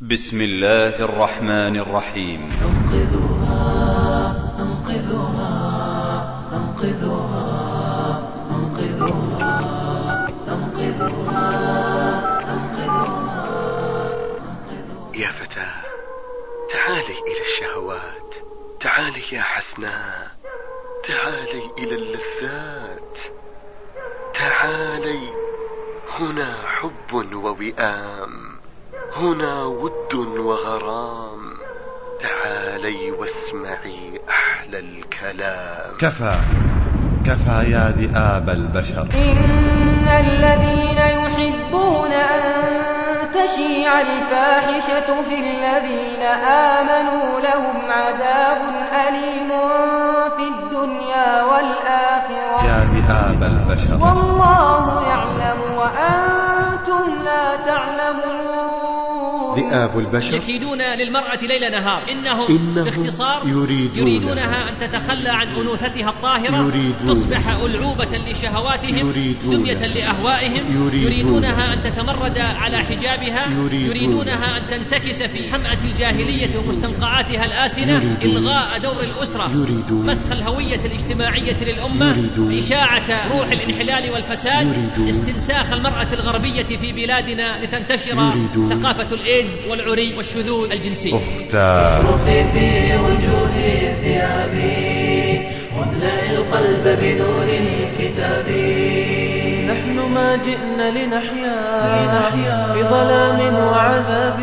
بسم الله الرحمن الرحيم. أنقذوها أنقذوها أنقذوها أنقذوها أنقذوها أنقذوها. يا فتاة تعالي إلى الشهوات. تعالي يا حسناء. تعالي إلى اللذات. تعالي. هنا حب ووئام. هنا ود وغرام. تعالي واسمعي أحلى الكلام. كفى كفى يا ذئاب البشر. إن الذين يحبون أن تشيع الفاحشة في الذين آمنوا لهم عذاب أليم في الدنيا والآخرة. يا ذئاب البشر. والله يعلم وأنتم لا تعلمون. ذئاب البشر. يكيدون للمرأة ليل نهار. إنهم, إنهم باختصار يريدون يريدونها أن تتخلى عن أنوثتها الطاهرة. يريدون تصبح ألعوبة لشهواتهم يريدون دمية لأهوائهم. يريدون يريدونها أن تتمرد على حجابها. يريدون يريدونها أن تنتكس في حمأة الجاهلية ومستنقعاتها الآسنة. إلغاء دور الأسرة. يريدون مسخ الهوية الاجتماعية للأمة. يريدون إشاعة روح الانحلال والفساد. يريدون استنساخ المرأة الغربية في بلادنا لتنتشر ثقافة الإيدز والعري والشذوذ الجنسي. اصرخي في وجوه الثياب واملأ القلب بنور الكتاب. نحن ما جئنا لنحيا في ظلام وعذاب.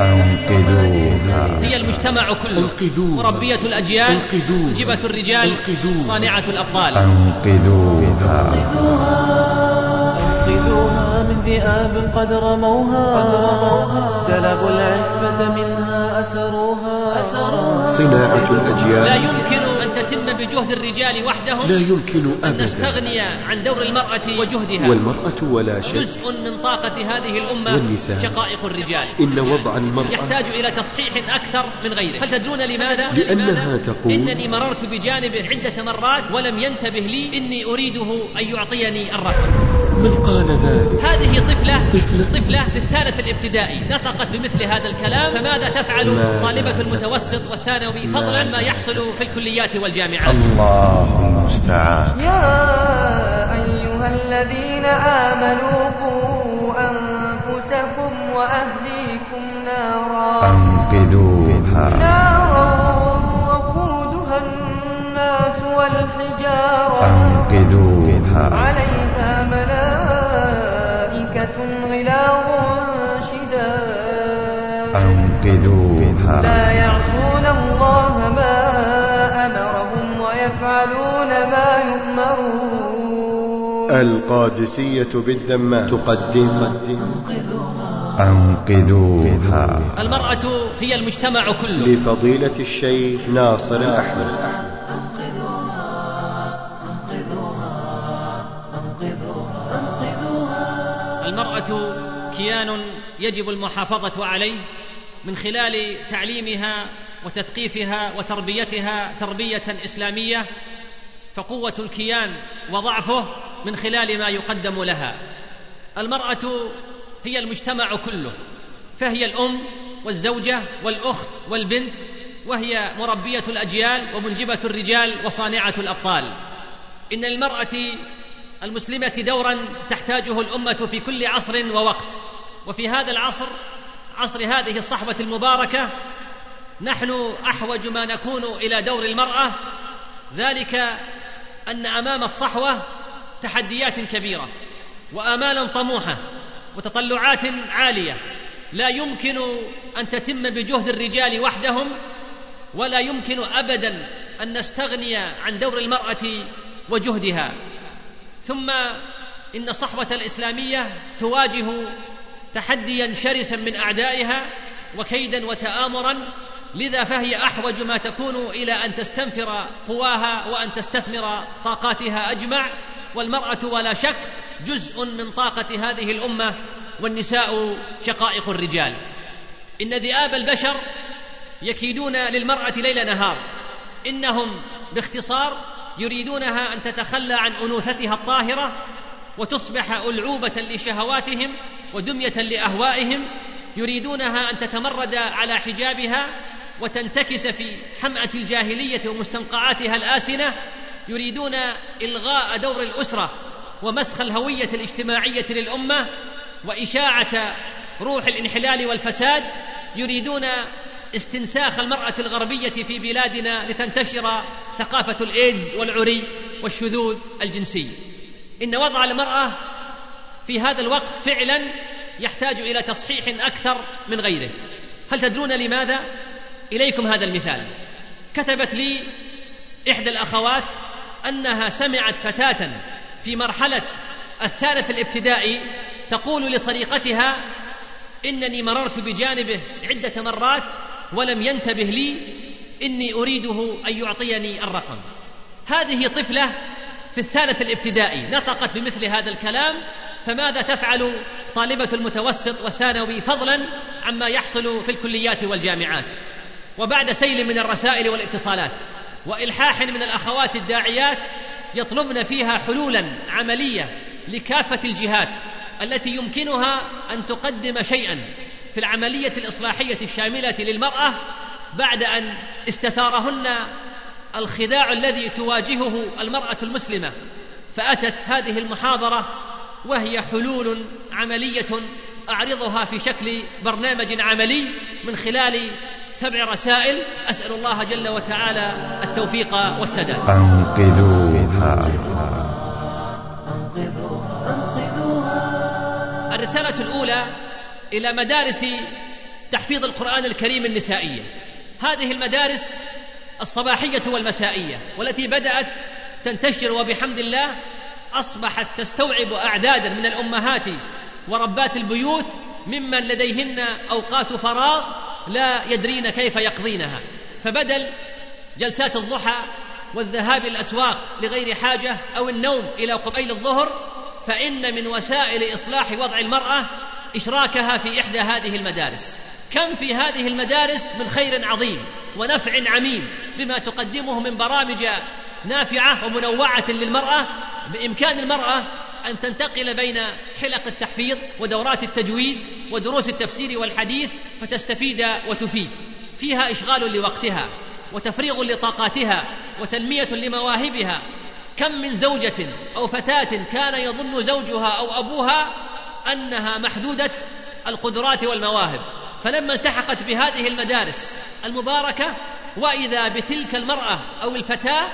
أنقذوها. هي المجتمع كله. أنقذوها. مربية الأجيال أنقذوها. منجبة الرجال أنقذوها. صانعة الأبطال أنقذوها. أنقذوها من ذئاب قد رموها. سلبوا العفة منها أسروها. صناعة لا الأجيال يمكن أن تتم بجهد الرجال وحدهم لا يمكن أن أبدا. نستغني عن دور المرأة وجهدها. والمرأة ولا شك جزء من طاقة هذه الأمة والنساء. شقائق الرجال. إن وضع المرأة يحتاج إلى تصحيح أكثر من غيره. هل تدرون لماذا؟ لأنها تقول إنني مررت بجانبه عدة مرات ولم ينتبه لي إني أريده أن يعطيني الرقم من قال ذلك. هذه طفلة طفلة. طفلة في الثالث الابتدائي. نطقت بمثل هذا الكلام. فماذا تفعل طالبة المتوسط والثانوي؟ فضلا ما يحصل في الكليات والجامعات. الله المستعان. يا أيها الذين آمنوا قوا أنفسكم وأهليكم نارا. أنقذوها. لا يعصون الله ما أمرهم ويفعلون ما يؤمرون. القادسية بالدمام. تقدم. أنقذوها. المرأة هي المجتمع كله. لفضيلة الشيخ ناصر الأحمد. المرأة كيان يجب المحافظة عليه. من خلال تعليمها وتثقيفها وتربيتها تربية إسلامية فقوة الكيان وضعفه من خلال ما يقدم لها. المرأة هي المجتمع كله فهي الأم والزوجة والأخت والبنت وهي مربية الأجيال ومنجبة الرجال وصانعة الأبطال. إن للمرأة المسلمة دورا تحتاجه الأمة في كل عصر ووقت وفي هذا العصر عصر هذه الصحوة المباركة نحن أحوج ما نكون إلى دور المرأة ذلك أن أمام الصحوة تحديات كبيرة وآمالا طموحة وتطلعات عالية. لا يمكن أن تتم بجهد الرجال وحدهم ولا يمكن أبدا أن نستغني عن دور المرأة وجهدها. ثم إن الصحوه الإسلامية تواجه تحديا شرسا من أعدائها وكيدا وتامرا لذا فهي أحوج ما تكون إلى أن تستنفر قواها وأن تستثمر طاقاتها أجمع. والمرأة ولا شك جزء من طاقة هذه الأمة والنساء شقائق الرجال. إن ذئاب البشر يكيدون للمرأة ليل نهار. إنهم باختصار يريدونها أن تتخلى عن أنوثتها الطاهرة وتصبح ألعوبة لشهواتهم ودمية لأهوائهم يريدونها أن تتمرد على حجابها وتنتكس في حمأة الجاهلية ومستنقعاتها الآسنة يريدون إلغاء دور الأسرة ومسخ الهوية الاجتماعية للأمة وإشاعة روح الانحلال والفساد يريدون استنساخ المرأة الغربية في بلادنا لتنتشر ثقافة الإيدز والعري والشذوذ الجنسي. إن وضع المرأة في هذا الوقت فعلا يحتاج إلى تصحيح أكثر من غيره. هل تدرون لماذا؟ إليكم هذا المثال. كتبت لي إحدى الأخوات أنها سمعت فتاة في مرحلة الثالث الابتدائي تقول لصديقتها إنني مررت بجانبه عدة مرات ولم ينتبه لي إني أريده أن يعطيني الرقم. هذه طفلة في الثالث الابتدائي نطقت بمثل هذا الكلام فماذا تفعل طالبة المتوسط والثانوي فضلا عما يحصل في الكليات والجامعات؟ وبعد سيل من الرسائل والاتصالات وإلحاح من الأخوات الداعيات يطلبن فيها حلولا عملية لكافة الجهات التي يمكنها أن تقدم شيئا في العملية الإصلاحية الشاملة للمرأة بعد أن استثارهن الخداع الذي تواجهه المرأة المسلمة فأتت هذه المحاضرة وهي حلول عملية أعرضها في شكل برنامج عملي من خلال سبع رسائل. أسأل الله جل وتعالى التوفيق والسداد. أنقذوها. الرسالة الأولى إلى مدارس تحفيظ القرآن الكريم النسائية. هذه المدارس الصباحية والمسائية والتي بدأت تنتشر وبحمد الله أصبحت تستوعب أعدادا من الأمهات وربات البيوت ممن لديهن أوقات فراغ لا يدرين كيف يقضينها. فبدل جلسات الضحى والذهاب الأسواق لغير حاجة أو النوم إلى قبيل الظهر فإن من وسائل إصلاح وضع المرأة إشراكها في إحدى هذه المدارس. كم في هذه المدارس من خير عظيم ونفع عميم بما تقدمه من برامج نافعة ومنوعة للمرأة بإمكان المرأة أن تنتقل بين حلق التحفيظ ودورات التجويد ودروس التفسير والحديث فتستفيد وتفيد. فيها إشغال لوقتها وتفريغ لطاقاتها وتنمية لمواهبها. كم من زوجة أو فتاة كان يظن زوجها أو أبوها أنها محدودة القدرات والمواهب. فلما التحقت بهذه المدارس المباركة وإذا بتلك المرأة أو الفتاة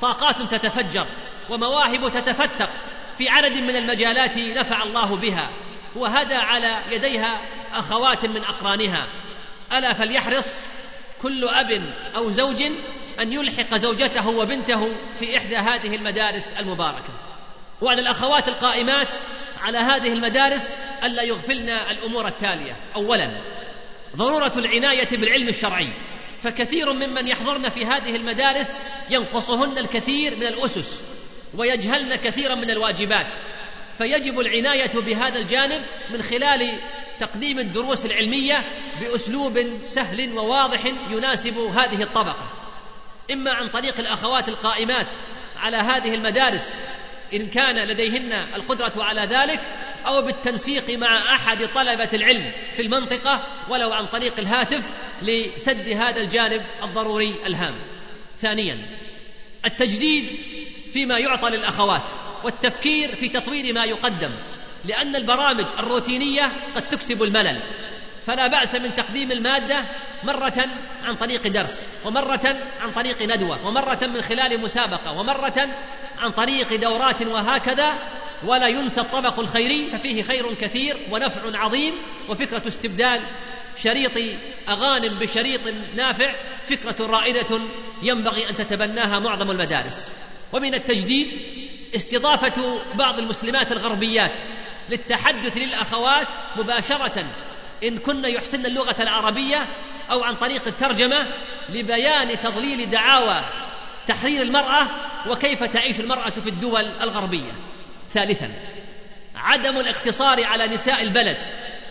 طاقات تتفجر ومواهب تتفتق في عدد من المجالات نفع الله بها وهدى على يديها أخوات من أقرانها. ألا فليحرص كل أب أو زوج أن يلحق زوجته وبنته في إحدى هذه المدارس المباركة. وعلى الأخوات القائمات على هذه المدارس ألا يغفلن الأمور التالية. اولا ضرورة العناية بالعلم الشرعي. فكثير ممن يحضرن في هذه المدارس ينقصهن الكثير من الأسس ويجهلن كثيرا من الواجبات. فيجب العناية بهذا الجانب من خلال تقديم الدروس العلمية بأسلوب سهل وواضح يناسب هذه الطبقة. إما عن طريق الأخوات القائمات على هذه المدارس إن كان لديهن القدرة على ذلك أو بالتنسيق مع أحد طلبة العلم في المنطقة ولو عن طريق الهاتف لسد هذا الجانب الضروري الهام. ثانيا التجديد فيما يعطى للأخوات والتفكير في تطوير ما يقدم لأن البرامج الروتينية قد تكسب الملل. فلا بأس من تقديم المادة مرة عن طريق درس ومرة عن طريق ندوة ومرة من خلال مسابقة ومرة عن طريق دورات وهكذا ولا ينسى الطبق الخيري ففيه خير كثير ونفع عظيم وفكرة استبدال شريط أغانم بشريط نافع فكرة رائدة ينبغي أن تتبناها معظم المدارس. ومن التجديد استضافة بعض المسلمات الغربيات للتحدث للأخوات مباشرة إن كن يحسن اللغة العربية أو عن طريق الترجمة لبيان تضليل دعاوى تحرير المرأة وكيف تعيش المرأة في الدول الغربية. ثالثا عدم الاقتصار على نساء البلد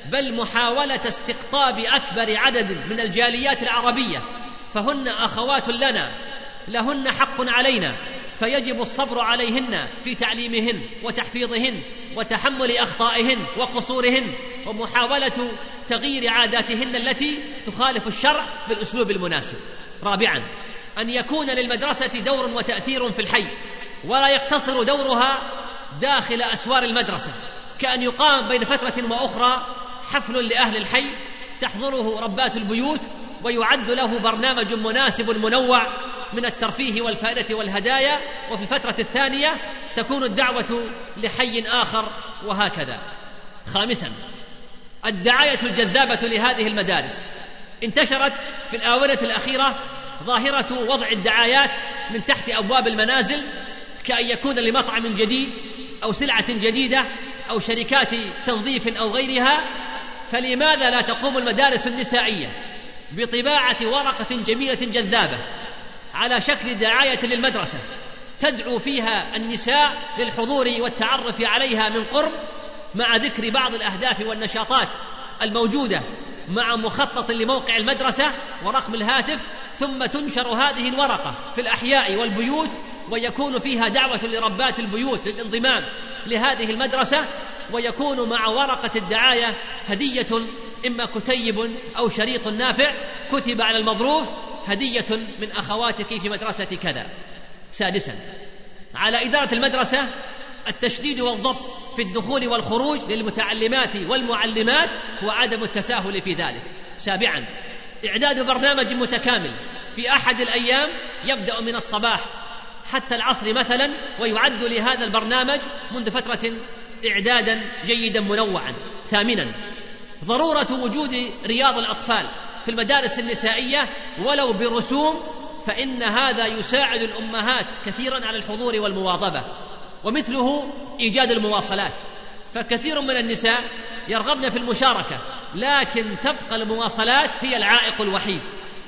بل محاولة استقطاب أكبر عدد من الجاليات العربية فهن أخوات لنا لهن حق علينا فيجب الصبر عليهن في تعليمهن وتحفيظهن وتحمل أخطائهن وقصورهن ومحاولة تغيير عاداتهن التي تخالف الشرع بالأسلوب المناسب. رابعا أن يكون للمدرسة دور وتأثير في الحي ولا يقتصر دورها داخل أسوار المدرسة كأن يقام بين فترة وأخرى حفل لأهل الحي تحضره ربات البيوت ويعد له برنامج مناسب منوع من الترفيه والفائدة والهدايا وفي الفترة الثانية تكون الدعوة لحي آخر وهكذا. خامسا الدعاية الجذابة لهذه المدارس. انتشرت في الآونة الأخيرة ظاهرة وضع الدعايات من تحت أبواب المنازل كأن يكون لمطعم جديد أو سلعة جديدة أو شركات تنظيف أو غيرها فلماذا لا تقوم المدارس النسائية بطباعة ورقة جميلة جذابة على شكل دعاية للمدرسة تدعو فيها النساء للحضور والتعرف عليها من قرب مع ذكر بعض الأهداف والنشاطات الموجودة مع مخطط لموقع المدرسة ورقم الهاتف ثم تنشر هذه الورقة في الأحياء والبيوت ويكون فيها دعوة لربات البيوت للانضمام لهذه المدرسة ويكون مع ورقة الدعاية هدية إما كتيب أو شريط نافع كتب على المظروف هدية من أخواتك في مدرسة كذا. سادسا على إدارة المدرسة التشديد والضبط في الدخول والخروج للمتعلمات والمعلمات وعدم التساهل في ذلك. سابعا إعداد برنامج متكامل في أحد الأيام يبدأ من الصباح حتى العصر مثلا ويعد لهذا البرنامج منذ فترة إعدادا جيدا منوعا. ثامنا ضرورة وجود رياض الأطفال في المدارس النسائية ولو برسوم فإن هذا يساعد الأمهات كثيرا على الحضور والمواظبة ومثله إيجاد المواصلات. فكثير من النساء يرغبن في المشاركة لكن تبقى المواصلات هي العائق الوحيد.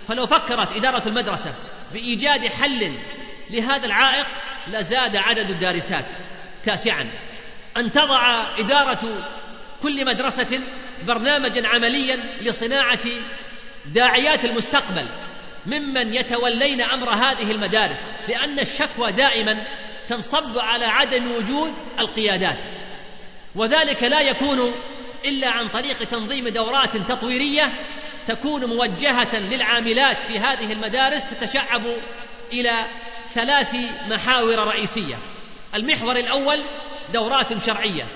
فلو فكرت إدارة المدرسة بإيجاد حل لهذا العائق لزاد عدد الدارسات. تاسعا. أن تضع إدارة كل مدرسة برنامجا عمليا لصناعة داعيات المستقبل ممن يتولين أمر هذه المدارس لأن الشكوى دائما تنصب على عدم وجود القيادات. وذلك لا يكون إلا عن طريق تنظيم دورات تطويرية تكون موجهة للعاملات في هذه المدارس تتشعب إلى ثلاث محاور رئيسية. المحور الأول دورات شرعية.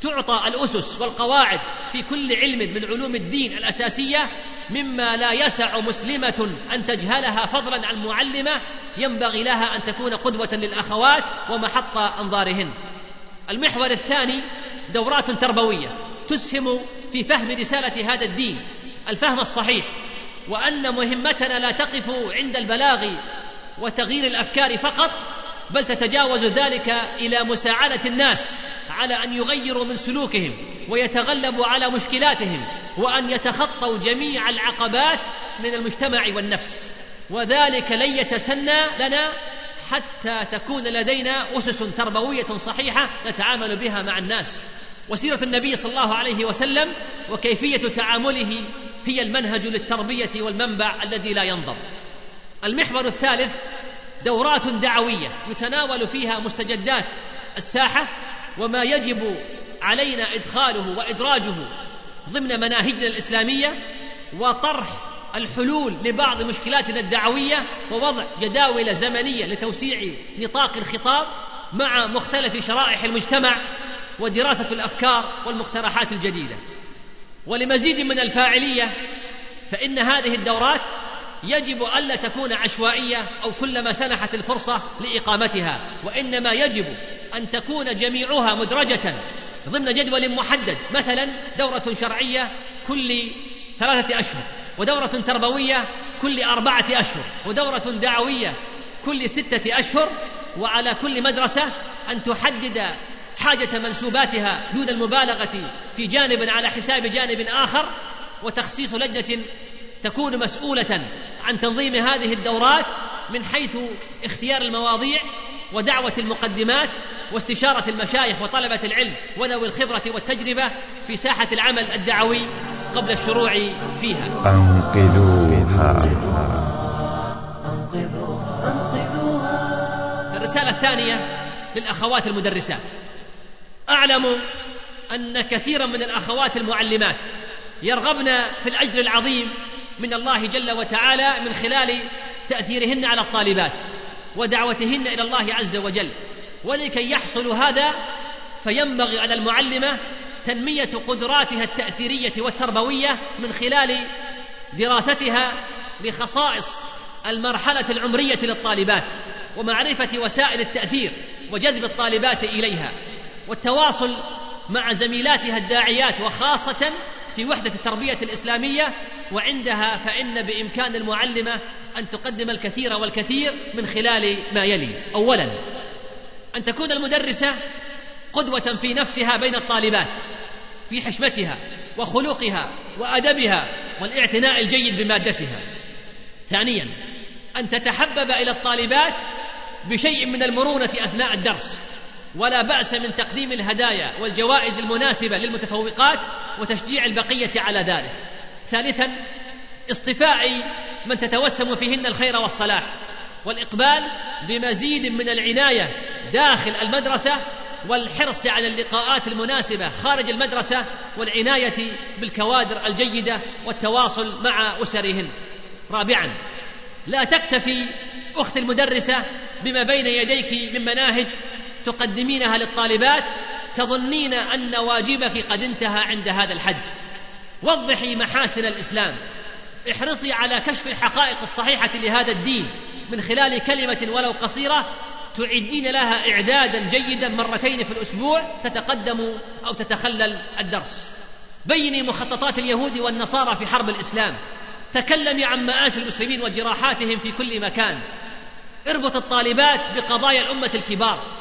تعطى الأسس والقواعد في كل علم من علوم الدين الأساسية مما لا يسع مسلمة أن تجهلها فضلا عن معلمه ينبغي لها أن تكون قدوة للأخوات ومحط أنظارهن. المحور الثاني دورات تربوية. تسهم في فهم رسالة هذا الدين. الفهم الصحيح. وأن مهمتنا لا تقف عند البلاغ وتغيير الأفكار فقط بل تتجاوز ذلك إلى مساعدة الناس على أن يغيروا من سلوكهم ويتغلبوا على مشكلاتهم وأن يتخطوا جميع العقبات من المجتمع والنفس. وذلك لن يتسنى لنا حتى تكون لدينا أسس تربوية صحيحة نتعامل بها مع الناس. وسيرة النبي صلى الله عليه وسلم وكيفية تعامله هي المنهج للتربية والمنبع الذي لا ينضب. المحور الثالث دورات دعوية يتناول فيها مستجدات الساحة وما يجب علينا إدخاله وإدراجه ضمن مناهجنا الإسلامية وطرح الحلول لبعض مشكلاتنا الدعوية ووضع جداول زمنية لتوسيع نطاق الخطاب مع مختلف شرائح المجتمع ودراسة الأفكار والمقترحات الجديدة. ولمزيد من الفاعلية فإن هذه الدورات يجب ألا تكون عشوائية أو كلما سنحت الفرصة لإقامتها وإنما يجب أن تكون جميعها مدرجة. ضمن جدول محدد مثلا دورة شرعية كل ثلاثة أشهر ودورة تربوية كل أربعة أشهر ودورة دعوية كل ستة أشهر وعلى كل مدرسة أن تحدد حاجة منسوباتها دون المبالغة في جانب على حساب جانب آخر وتخصيص لجنة تكون مسؤولة عن تنظيم هذه الدورات من حيث اختيار المواضيع ودعوة المقدمات واستشارة المشايخ وطلبة العلم وذوي الخبرة والتجربة في ساحة العمل الدعوي قبل الشروع فيها. أنقذوها. الرسالة الثانية للأخوات المدرسات. أعلم أن كثيرا من الأخوات المعلمات يرغبن في الأجر العظيم من الله جل وتعالى من خلال تأثيرهن على الطالبات ودعوتهن إلى الله عز وجل. ولكي يحصل هذا فينبغي على المعلمة تنمية قدراتها التأثيرية والتربوية من خلال دراستها لخصائص المرحلة العمرية للطالبات ومعرفة وسائل التأثير وجذب الطالبات إليها والتواصل مع زميلاتها الداعيات وخاصة في وحدة التربية الإسلامية وعندها فإن بإمكان المعلمة أن تقدم الكثير والكثير من خلال ما يلي. أولا أن تكون المدرسة قدوة في نفسها بين الطالبات في حشمتها وخلقها وأدبها والاعتناء الجيد بمادتها. ثانيا أن تتحبب إلى الطالبات بشيء من المرونة أثناء الدرس. ولا بأس من تقديم الهدايا والجوائز المناسبة للمتفوقات وتشجيع البقية على ذلك. ثالثا اصطفاء من تتوسم فيهن الخير والصلاح والإقبال بمزيد من العناية داخل المدرسة والحرص على اللقاءات المناسبة خارج المدرسة والعناية بالكوادر الجيدة والتواصل مع أسرهن. رابعا لا تكتفي أخت المدرسة بما بين يديك من مناهج تقدمينها للطالبات تظنين أن واجبك قد انتهى عند هذا الحد. وضحي محاسن الإسلام. احرصي على كشف الحقائق الصحيحة لهذا الدين. من خلال كلمة ولو قصيرة تعدين لها إعدادا جيدا مرتين في الأسبوع تتقدم أو تتخلل الدرس. بيني مخططات اليهود والنصارى في حرب الإسلام. تكلمي عن مآسي المسلمين وجراحاتهم في كل مكان. اربط الطالبات بقضايا الأمة الكبار.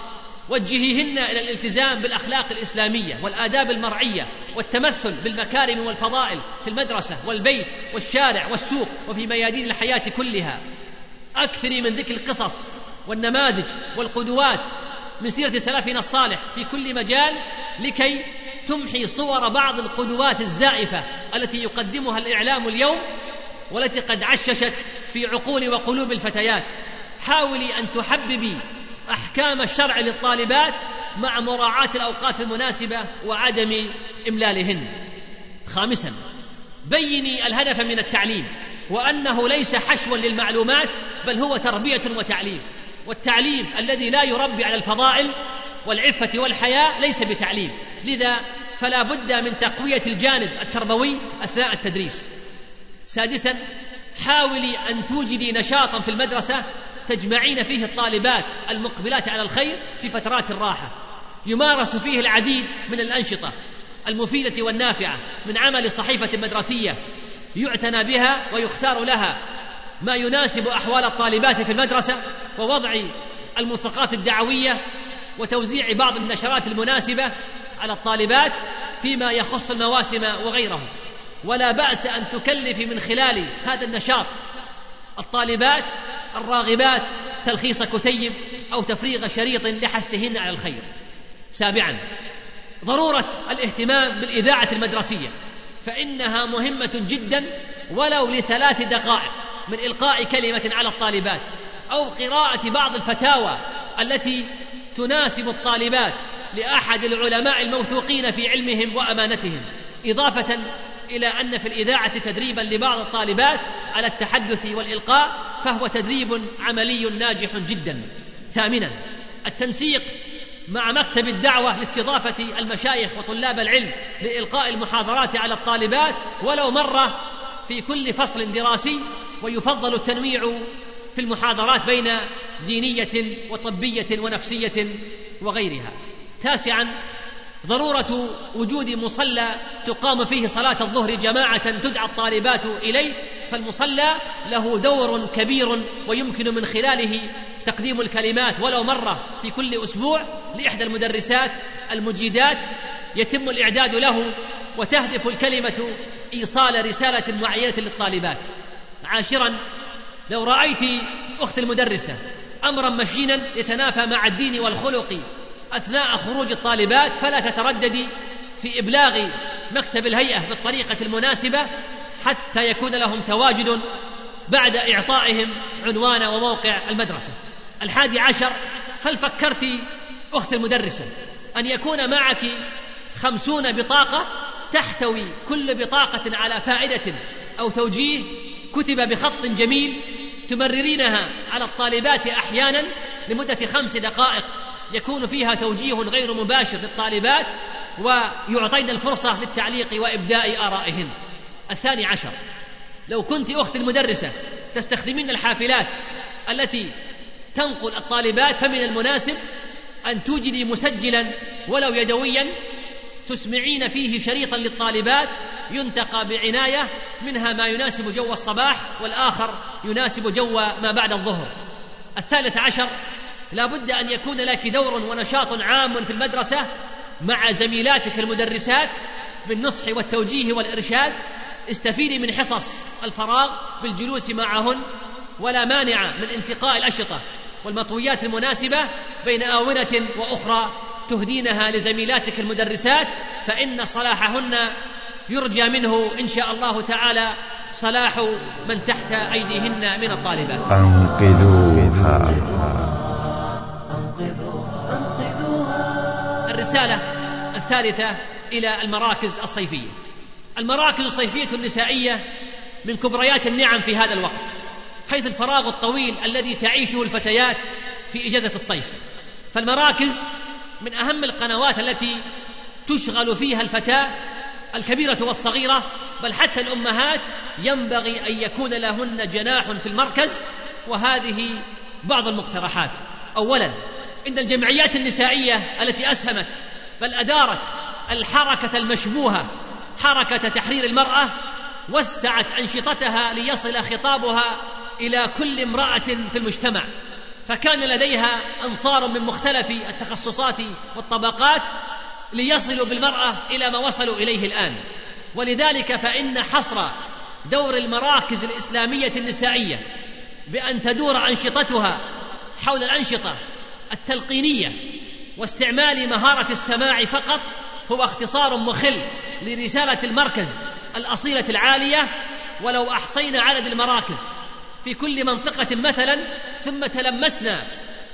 وجهيهن إلى الالتزام بالأخلاق الإسلامية والآداب المرعية والتمثل بالمكارم والفضائل في المدرسة والبيت والشارع والسوق وفي ميادين الحياة كلها. أكثري من ذكر القصص والنماذج والقدوات من سيرة سلفنا الصالح في كل مجال لكي تمحي صور بعض القدوات الزائفة التي يقدمها الإعلام اليوم والتي قد عششت في عقول وقلوب الفتيات. حاولي أن تحببي أحكام الشرع للطالبات مع مراعاة الأوقات المناسبة وعدم إملالهن. خامسا بيني الهدف من التعليم وأنه ليس حشوا للمعلومات بل هو تربية وتعليم. والتعليم الذي لا يربي على الفضائل والعفة والحياء ليس بتعليم. لذا فلا بد من تقوية الجانب التربوي أثناء التدريس. سادسا حاولي أن توجدي نشاطا في المدرسة تجمعين فيه الطالبات المقبلات على الخير في فترات الراحة. يمارس فيه العديد من الأنشطة المفيدة والنافعة من عمل صحيفة مدرسية يعتنى بها ويختار لها. ما يناسب أحوال الطالبات في المدرسة ووضع الملصقات الدعوية وتوزيع بعض النشرات المناسبة على الطالبات فيما يخص المواسم وغيره ولا بأس أن تكلفي من خلال هذا النشاط الطالبات الراغبات تلخيص كتيب أو تفريغ شريط لحثهن على الخير. سابعا ضرورة الاهتمام بالإذاعة المدرسية فإنها مهمة جدا ولو لثلاث دقائق من إلقاء كلمة على الطالبات أو قراءة بعض الفتاوى التي تناسب الطالبات لأحد العلماء الموثوقين في علمهم وأمانتهم إضافة إلى أن في الإذاعة تدريبا لبعض الطالبات على التحدث والإلقاء فهو تدريب عملي ناجح جدا. ثامنا التنسيق مع مكتب الدعوة لاستضافة المشايخ وطلاب العلم لإلقاء المحاضرات على الطالبات ولو مره في كل فصل دراسي ويفضل التنويع في المحاضرات بين دينية وطبية ونفسية وغيرها. تاسعا ضرورة وجود مصلى تقام فيه صلاة الظهر جماعة تدعى الطالبات إليه فالمصلى له دور كبير ويمكن من خلاله تقديم الكلمات ولو مرة في كل أسبوع لإحدى المدرسات المجيدات يتم الإعداد له وتهدف الكلمة إيصال رسالة معينة للطالبات. عاشرا لو رأيت أخت المدرسة امرا مشينا يتنافى مع الدين والخلق أثناء خروج الطالبات فلا تترددي في إبلاغ مكتب الهيئة بالطريقة المناسبة حتى يكون لهم تواجد بعد إعطائهم عنوان وموقع المدرسة. الحادي عشر هل فكرت أخت المدرسة أن يكون معك خمسون بطاقة تحتوي كل بطاقة على فائدة أو توجيه كتب بخط جميل تمررينها على الطالبات أحيانا لمدة خمس دقائق؟ يكون فيها توجيه غير مباشر للطالبات ويعطين الفرصة للتعليق وإبداء آرائهن. الثاني عشر لو كنت أخت المدرسة تستخدمين الحافلات التي تنقل الطالبات فمن المناسب أن توجدي مسجلا ولو يدويا تسمعين فيه شريطا للطالبات ينتقى بعناية منها ما يناسب جو الصباح والآخر يناسب جو ما بعد الظهر. الثالث عشر لا بد أن يكون لك دور ونشاط عام في المدرسة مع زميلاتك المدرسات بالنصح والتوجيه والإرشاد. استفيدي من حصص الفراغ بالجلوس معهن ولا مانع من انتقاء الأشرطة والمطويات المناسبة بين آونة وأخرى تهدينها لزميلاتك المدرسات فإن صلاحهن يرجى منه إن شاء الله تعالى صلاح من تحت أيديهن من الطالبات. أنقذوها. الرسالة الثالثة إلى المراكز الصيفية. المراكز الصيفية النسائية من كبريات النعم في هذا الوقت حيث الفراغ الطويل الذي تعيشه الفتيات في إجازة الصيف. فالمراكز من أهم القنوات التي تشغل فيها الفتاة الكبيرة والصغيرة بل حتى الأمهات ينبغي أن يكون لهن جناح في المركز وهذه بعض المقترحات. أولا إن الجمعيات النسائية التي أسهمت بل أدارت الحركة المشبوهة حركة تحرير المرأة وسعت أنشطتها ليصل خطابها إلى كل امرأة في المجتمع. فكان لديها أنصار من مختلف التخصصات والطبقات ليصلوا بالمرأة إلى ما وصلوا إليه الآن. ولذلك فإن حصر دور المراكز الإسلامية النسائية بأن تدور أنشطتها حول الأنشطة التلقينية واستعمال مهارة السماع فقط هو اختصار مخل لرسالة المركز الأصيلة العالية ولو أحصينا عدد المراكز. في كل منطقة مثلا ثم تلمسنا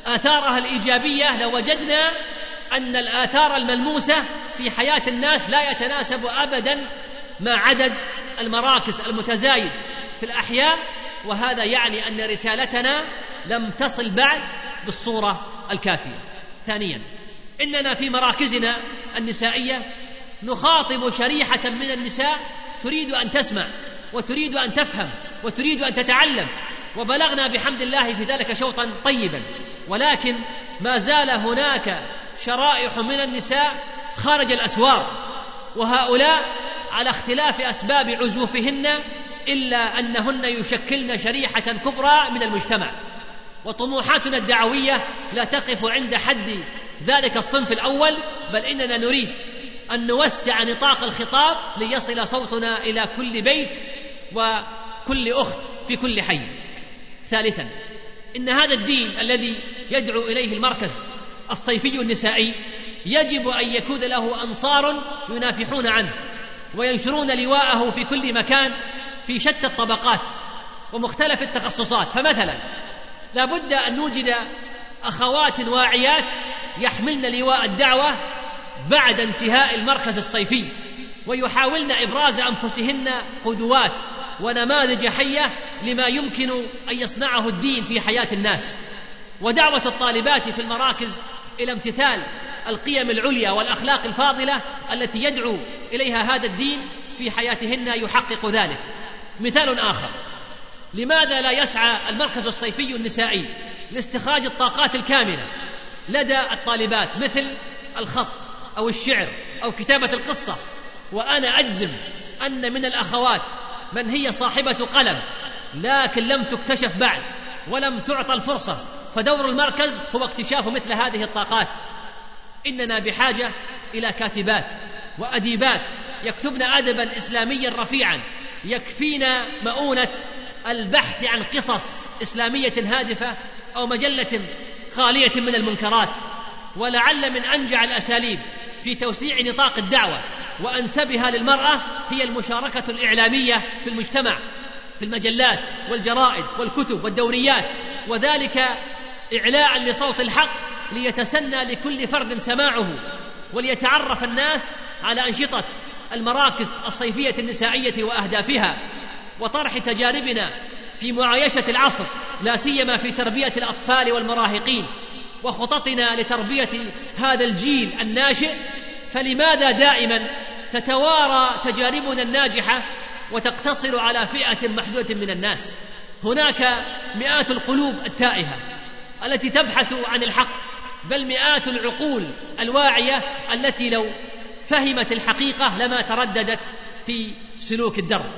آثارها الإيجابية لوجدنا أن الآثار الملموسة في حياة الناس لا يتناسب أبدا مع عدد المراكز المتزايد في الأحياء وهذا يعني أن رسالتنا لم تصل بعد بالصورة الكافية. ثانيا إننا في مراكزنا النسائية نخاطب شريحة من النساء تريد أن تسمع وتريد أن تفهم وتريد أن تتعلم وبلغنا بحمد الله في ذلك شوطا طيبا. ولكن ما زال هناك شرائح من النساء خارج الأسوار وهؤلاء على اختلاف أسباب عزوفهن إلا أنهن يشكلن شريحة كبرى من المجتمع. وطموحاتنا الدعوية لا تقف عند حد ذلك الصنف الأول بل إننا نريد أن نوسع نطاق الخطاب ليصل صوتنا إلى كل بيت وكل أخت في كل حي. ثالثا إن هذا الدين الذي يدعو إليه المركز الصيفي النسائي يجب أن يكون له أنصار ينافحون عنه وينشرون لواءه في كل مكان في شتى الطبقات ومختلف التخصصات. فمثلا لا بد أن نوجد أخوات واعيات يحملن لواء الدعوة بعد انتهاء المركز الصيفي ويحاولن إبراز أنفسهن قدوات ونماذج حية لما يمكن أن يصنعه الدين في حياة الناس. ودعوة الطالبات في المراكز إلى امتثال القيم العليا والأخلاق الفاضلة التي يدعو إليها هذا الدين في حياتهن يحقق ذلك. مثال آخر. لماذا لا يسعى المركز الصيفي النسائي لاستخراج الطاقات الكاملة لدى الطالبات مثل الخط أو الشعر أو كتابة القصة؟ وأنا أجزم أن من الأخوات من هي صاحبة قلم لكن لم تكتشف بعد ولم تعطى الفرصة فدور المركز هو اكتشاف مثل هذه الطاقات. إننا بحاجة إلى كاتبات وأديبات يكتبن ادبا اسلاميا رفيعا يكفينا مؤونة البحث عن قصص إسلامية هادفة أو مجلة خالية من المنكرات ولعل من أنجع الأساليب في توسيع نطاق الدعوة وأنسبها للمرأة هي المشاركة الإعلامية في المجتمع في المجلات والجرائد والكتب والدوريات وذلك إعلاء لصوت الحق ليتسنى لكل فرد سماعه وليتعرف الناس على أنشطة المراكز الصيفية النسائية وأهدافها. وطرح تجاربنا في معايشة العصر لا سيما في تربية الأطفال والمراهقين. وخططنا لتربية هذا الجيل الناشئ فلماذا دائما تتوارى تجاربنا الناجحة وتقتصر على فئة محدودة من الناس؟ هناك مئات القلوب التائهة التي تبحث عن الحق بل مئات العقول الواعية التي لو فهمت الحقيقة لما ترددت في سلوك الدرب.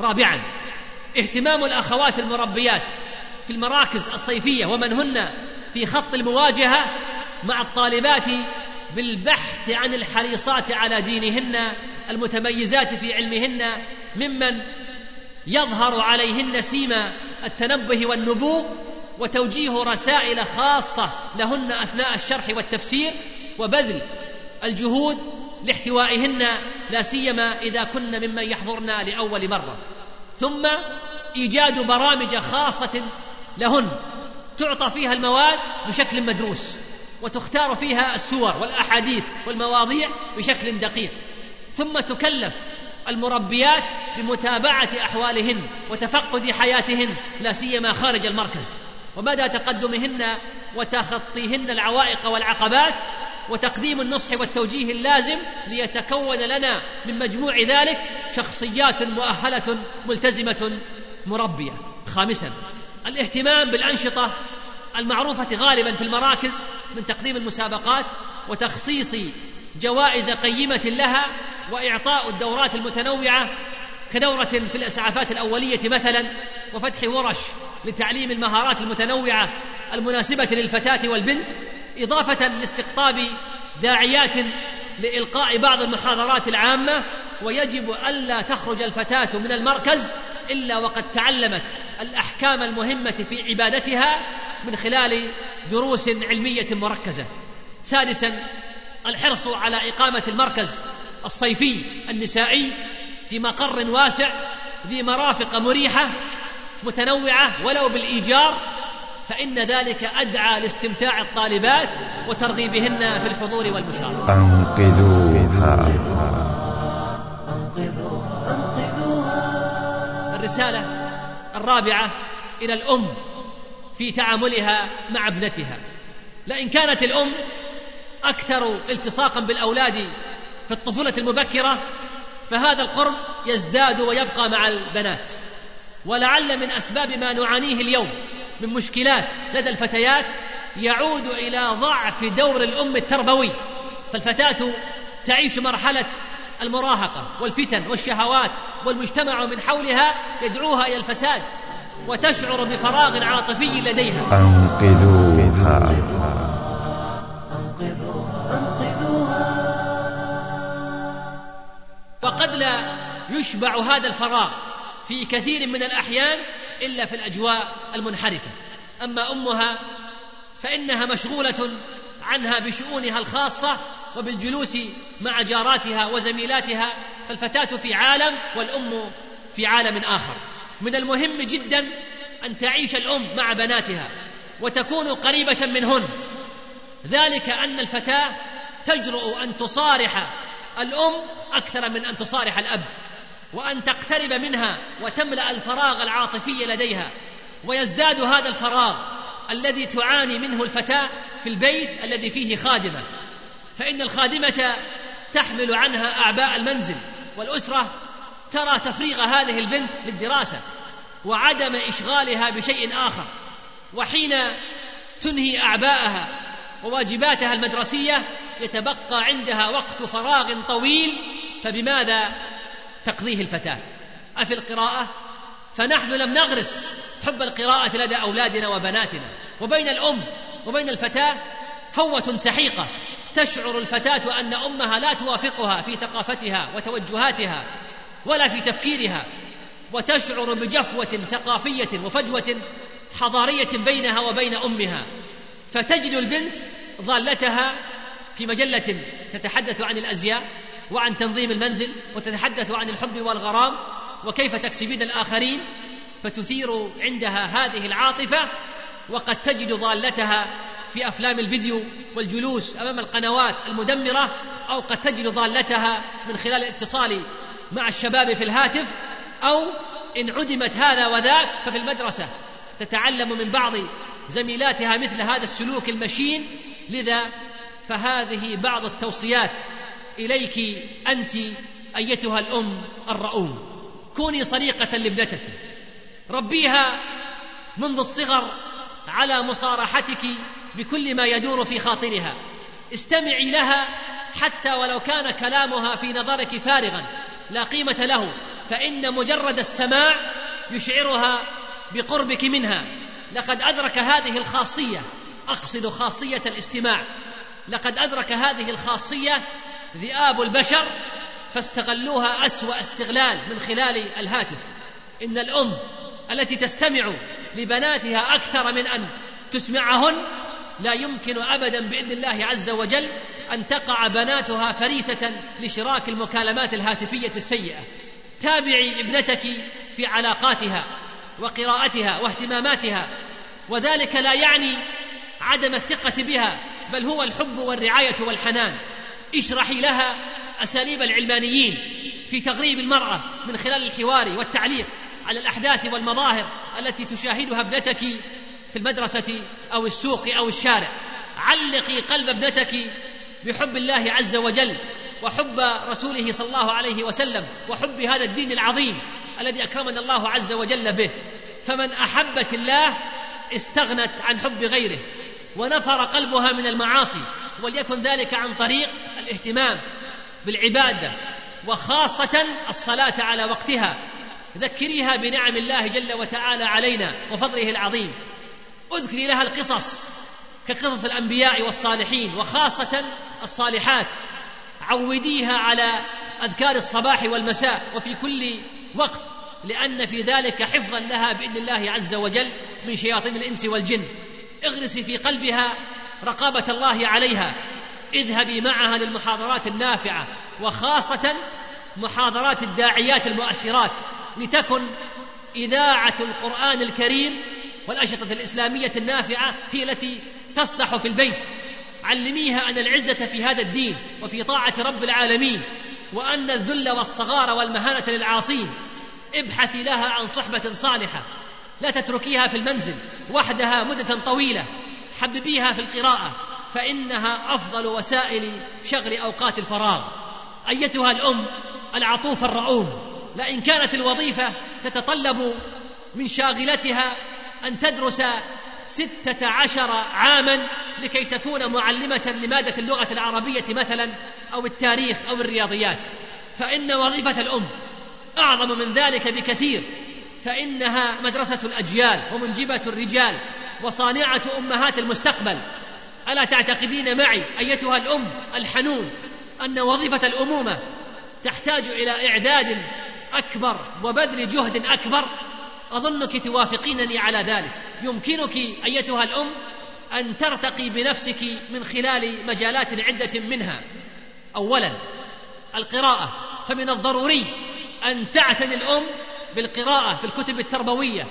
رابعا اهتمام الأخوات المربيات في المراكز الصيفية ومن هن في خط المواجهة مع الطالبات بالبحث عن الحريصات على دينهن المتميزات في علمهن ممن يظهر عليهن سيما التنبه والنبوغ وتوجيه رسائل خاصة لهن أثناء الشرح والتفسير وبذل الجهود لاحتوائهن لا سيما إذا كن ممن يحضرن لأول مرة. ثم إيجاد برامج خاصة لهن تعطى فيها المواد بشكل مدروس وتختار فيها السور والأحاديث والمواضيع بشكل دقيق. ثم تكلف المربيات بمتابعة أحوالهن وتفقد حياتهن لا سيما خارج المركز. ومدى تقدمهن وتخطيهن العوائق والعقبات وتقديم النصح والتوجيه اللازم ليتكون لنا من مجموع ذلك شخصيات مؤهلة ملتزمة مربية. خامسا الاهتمام بالأنشطة المعروفة غالبا في المراكز من تقديم المسابقات وتخصيص جوائز قيمة لها وإعطاء الدورات المتنوعة كدورة في الإسعافات الأولية مثلا وفتح ورش لتعليم المهارات المتنوعة المناسبة للفتاة والبنت إضافة لاستقطاب داعيات لإلقاء بعض المحاضرات العامة ويجب ألا تخرج الفتاة من المركز إلا وقد تعلمت الأحكام المهمة في عبادتها من خلال دروس علمية مركزة. سادسا الحرص على إقامة المركز الصيفي النسائي في مقر واسع ذي مرافق مريحة متنوعة ولو بالإيجار فإن ذلك أدعى لاستمتاع الطالبات وترغيبهن في الحضور والمشاركة. أنقذوها. الرسالة الرابعة إلى الأم في تعاملها مع ابنتها. لئن كانت الأم أكثر التصاقا بالأولاد في الطفولة المبكرة فهذا القرب يزداد ويبقى مع البنات. ولعل من أسباب ما نعانيه اليوم من مشكلات لدى الفتيات يعود إلى ضعف دور الأم التربوي فالفتاة تعيش مرحلة المراهقة والفتن والشهوات والمجتمع من حولها يدعوها إلى الفساد وتشعر بفراغ عاطفي لديها. أنقذوها. وقد لا يشبع هذا الفراغ في كثير من الأحيان إلا في الأجواء المنحرفة. أما أمها فإنها مشغولة عنها بشؤونها الخاصة وبالجلوس مع جاراتها وزميلاتها فالفتاة في عالم والأم في عالم آخر. من المهم جدا أن تعيش الأم مع بناتها وتكون قريبة منهن. ذلك أن الفتاة تجرؤ أن تصارح الأم أكثر من أن تصارح الأب. وأن تقترب منها وتملأ الفراغ العاطفي لديها. ويزداد هذا الفراغ الذي تعاني منه الفتاة في البيت الذي فيه خادمة. فإن الخادمة تحمل عنها أعباء المنزل والأسرة ترى تفريغ هذه البنت للدراسة وعدم إشغالها بشيء آخر. وحين تنهي أعباءها وواجباتها المدرسية يتبقى عندها وقت فراغ طويل. فبماذا تقضيه الفتاة. أفي القراءة؟ فنحن لم نغرس حب القراءة لدى أولادنا وبناتنا. وبين الأم وبين الفتاة هوة سحيقة. تشعر الفتاة أن أمها لا توافقها في ثقافتها وتوجهاتها ولا في تفكيرها. وتشعر بجفوة ثقافية وفجوة حضارية بينها وبين أمها. فتجد البنت ضالتها في مجلة تتحدث عن الأزياء. وعن تنظيم المنزل وتتحدث عن الحب والغرام وكيف تكسبين في أفلام الفيديو والجلوس أمام القنوات المدمرة أو قد تجد ضالتها من خلال الاتصال مع الشباب في الهاتف أو إن عدمت هذا وذاك ففي المدرسة. تتعلم من بعض زميلاتها مثل هذا السلوك المشين لذا فهذه بعض التوصيات إليك أنت أيتها الأم الرؤوم. كوني صديقه لابنتك. ربيها منذ الصغر على مصارحتك بكل ما يدور في خاطرها. استمعي لها حتى ولو كان كلامها في نظرك فارغا لا قيمة له. فإن مجرد السماع يشعرها بقربك منها. لقد أدرك هذه الخاصية. أقصد خاصية الاستماع. لقد أدرك هذه الخاصية ذئاب البشر فاستغلوها أسوأ استغلال من خلال الهاتف. إن الأم التي تستمع لبناتها أكثر من أن تسمعهن لا يمكن ابدا بإذن الله عز وجل أن تقع بناتها فريسة لشراك المكالمات الهاتفية السيئة. تابعي ابنتك في علاقاتها وقراءتها واهتماماتها وذلك لا يعني عدم الثقة بها بل هو الحب والرعاية والحنان. اشرحي لها أساليب العلمانيين في تغريب المرأة من خلال الحوار والتعليق على الأحداث والمظاهر التي تشاهدها ابنتك في المدرسة أو السوق أو الشارع. علقي قلب ابنتك بحب الله عز وجل وحب رسوله صلى الله عليه وسلم وحب هذا الدين العظيم الذي أكرمنا الله عز وجل به. فمن أحبت الله استغنت عن حب غيره ونفر قلبها من المعاصي وليكن ذلك عن طريق الاهتمام بالعبادة وخاصة الصلاة على وقتها. ذكريها بنعم الله جل وتعالى علينا وفضله العظيم. اذكري لها القصص كقصص الأنبياء والصالحين وخاصة الصالحات. عوديها على أذكار الصباح والمساء وفي كل وقت لأن في ذلك حفظا لها بإذن الله عز وجل من شياطين الإنس والجن. اغرسي في قلبها رقابة الله عليها. اذهبي معها للمحاضرات النافعة وخاصة محاضرات الداعيات المؤثرات لتكن إذاعة القرآن الكريم والأشرطة الإسلامية النافعة هي التي تصلح في البيت. علميها أن العزة في هذا الدين وفي طاعة رب العالمين وأن الذل والصغار والمهانة للعاصين. ابحثي لها عن صحبة صالحة لا تتركيها في المنزل وحدها مدة طويلة. حببيها في القراءة. فإنها أفضل وسائل شغل أوقات الفراغ. أيتها الأم العطوفه الرؤوم. لئن كانت الوظيفة تتطلب من شاغلتها أن تدرس ستة عشر عاما لكي تكون معلمة لمادة اللغة العربية مثلا أو التاريخ أو الرياضيات. فإن وظيفة الأم أعظم من ذلك بكثير. فإنها مدرسة الأجيال ومنجبة الرجال وصانعة أمهات المستقبل. ألا تعتقدين معي أيتها الأم الحنون أن وظيفة الأمومة تحتاج إلى إعداد أكبر وبذل جهد أكبر؟ أظنك توافقينني على ذلك. يمكنك أيتها الأم أن ترتقي بنفسك من خلال مجالات عدة منها. اولا القراءة. فمن الضروري أن تعتني الأم بالقراءة في الكتب التربوية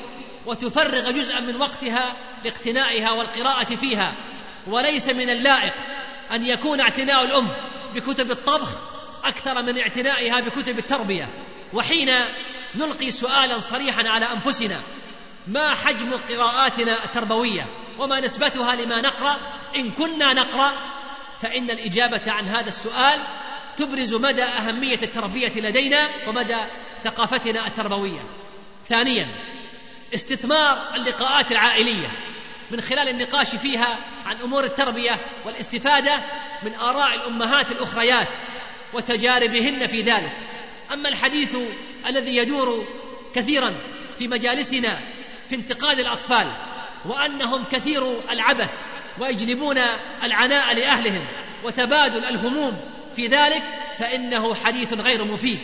وتفرغ جزءا من وقتها لاقتنائها والقراءة فيها. وليس من اللائق أن يكون اعتناء الأم بكتب الطبخ أكثر من اعتنائها بكتب التربية. وحين نلقي سؤالا صريحا على أنفسنا ما حجم قراءاتنا التربوية؟ وما نسبتها لما نقرأ؟ إن كنا نقرأ فإن الإجابة عن هذا السؤال تبرز مدى أهمية التربية لدينا ومدى ثقافتنا التربوية. ثانيا استثمار اللقاءات العائلية. من خلال النقاش فيها عن أمور التربية والاستفادة من آراء الأمهات الأخريات وتجاربهن في ذلك. أما الحديث الذي يدور كثيرا في مجالسنا في انتقاد الأطفال وأنهم كثير العبث ويجلبون العناء لأهلهم وتبادل الهموم في ذلك فإنه حديث غير مفيد.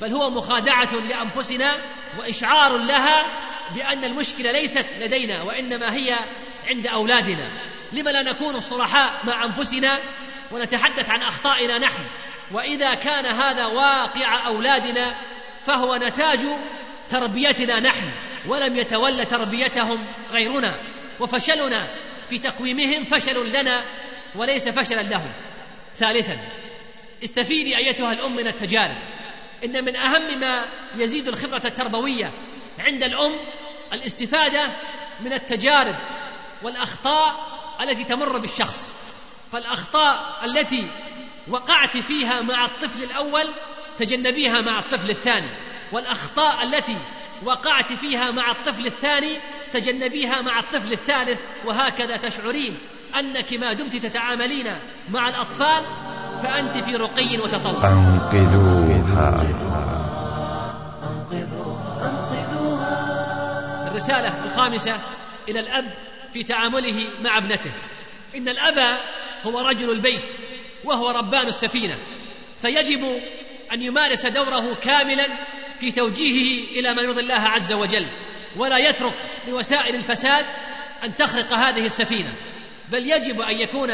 بل هو مخادعة لأنفسنا وإشعار لها بأن المشكلة ليست لدينا وإنما هي عند أولادنا. لم لا نكون صرحاء مع أنفسنا ونتحدث عن أخطائنا نحن. وإذا كان هذا واقع أولادنا فهو نتاج تربيتنا نحن ولم يتولى تربيتهم غيرنا. وفشلنا في تقويمهم فشل لنا وليس فشلا لهم. ثالثا استفيدي أيتها الأم من التجارب. إن من أهم ما يزيد الخبرة التربوية عند الأم الاستفادة من التجارب والأخطاء التي تمر بالشخص. فالأخطاء التي وقعت فيها مع الطفل الأول تجنبيها مع الطفل الثاني. والأخطاء التي وقعت فيها مع الطفل الثاني تجنبيها مع الطفل الثالث. وهكذا تشعرين أنك ما دمت تتعاملين مع الأطفال فأنت في رقي وتطور. أنقذوها. الرسالة الخامسة إلى الأب في تعامله مع ابنته. إن الأب هو رجل البيت وهو ربان السفينة. فيجب أن يمارس دوره كاملا في توجيهه إلى ما يرضي الله عز وجل. ولا يترك لوسائل الفساد أن تخرق هذه السفينة. بل يجب أن يكون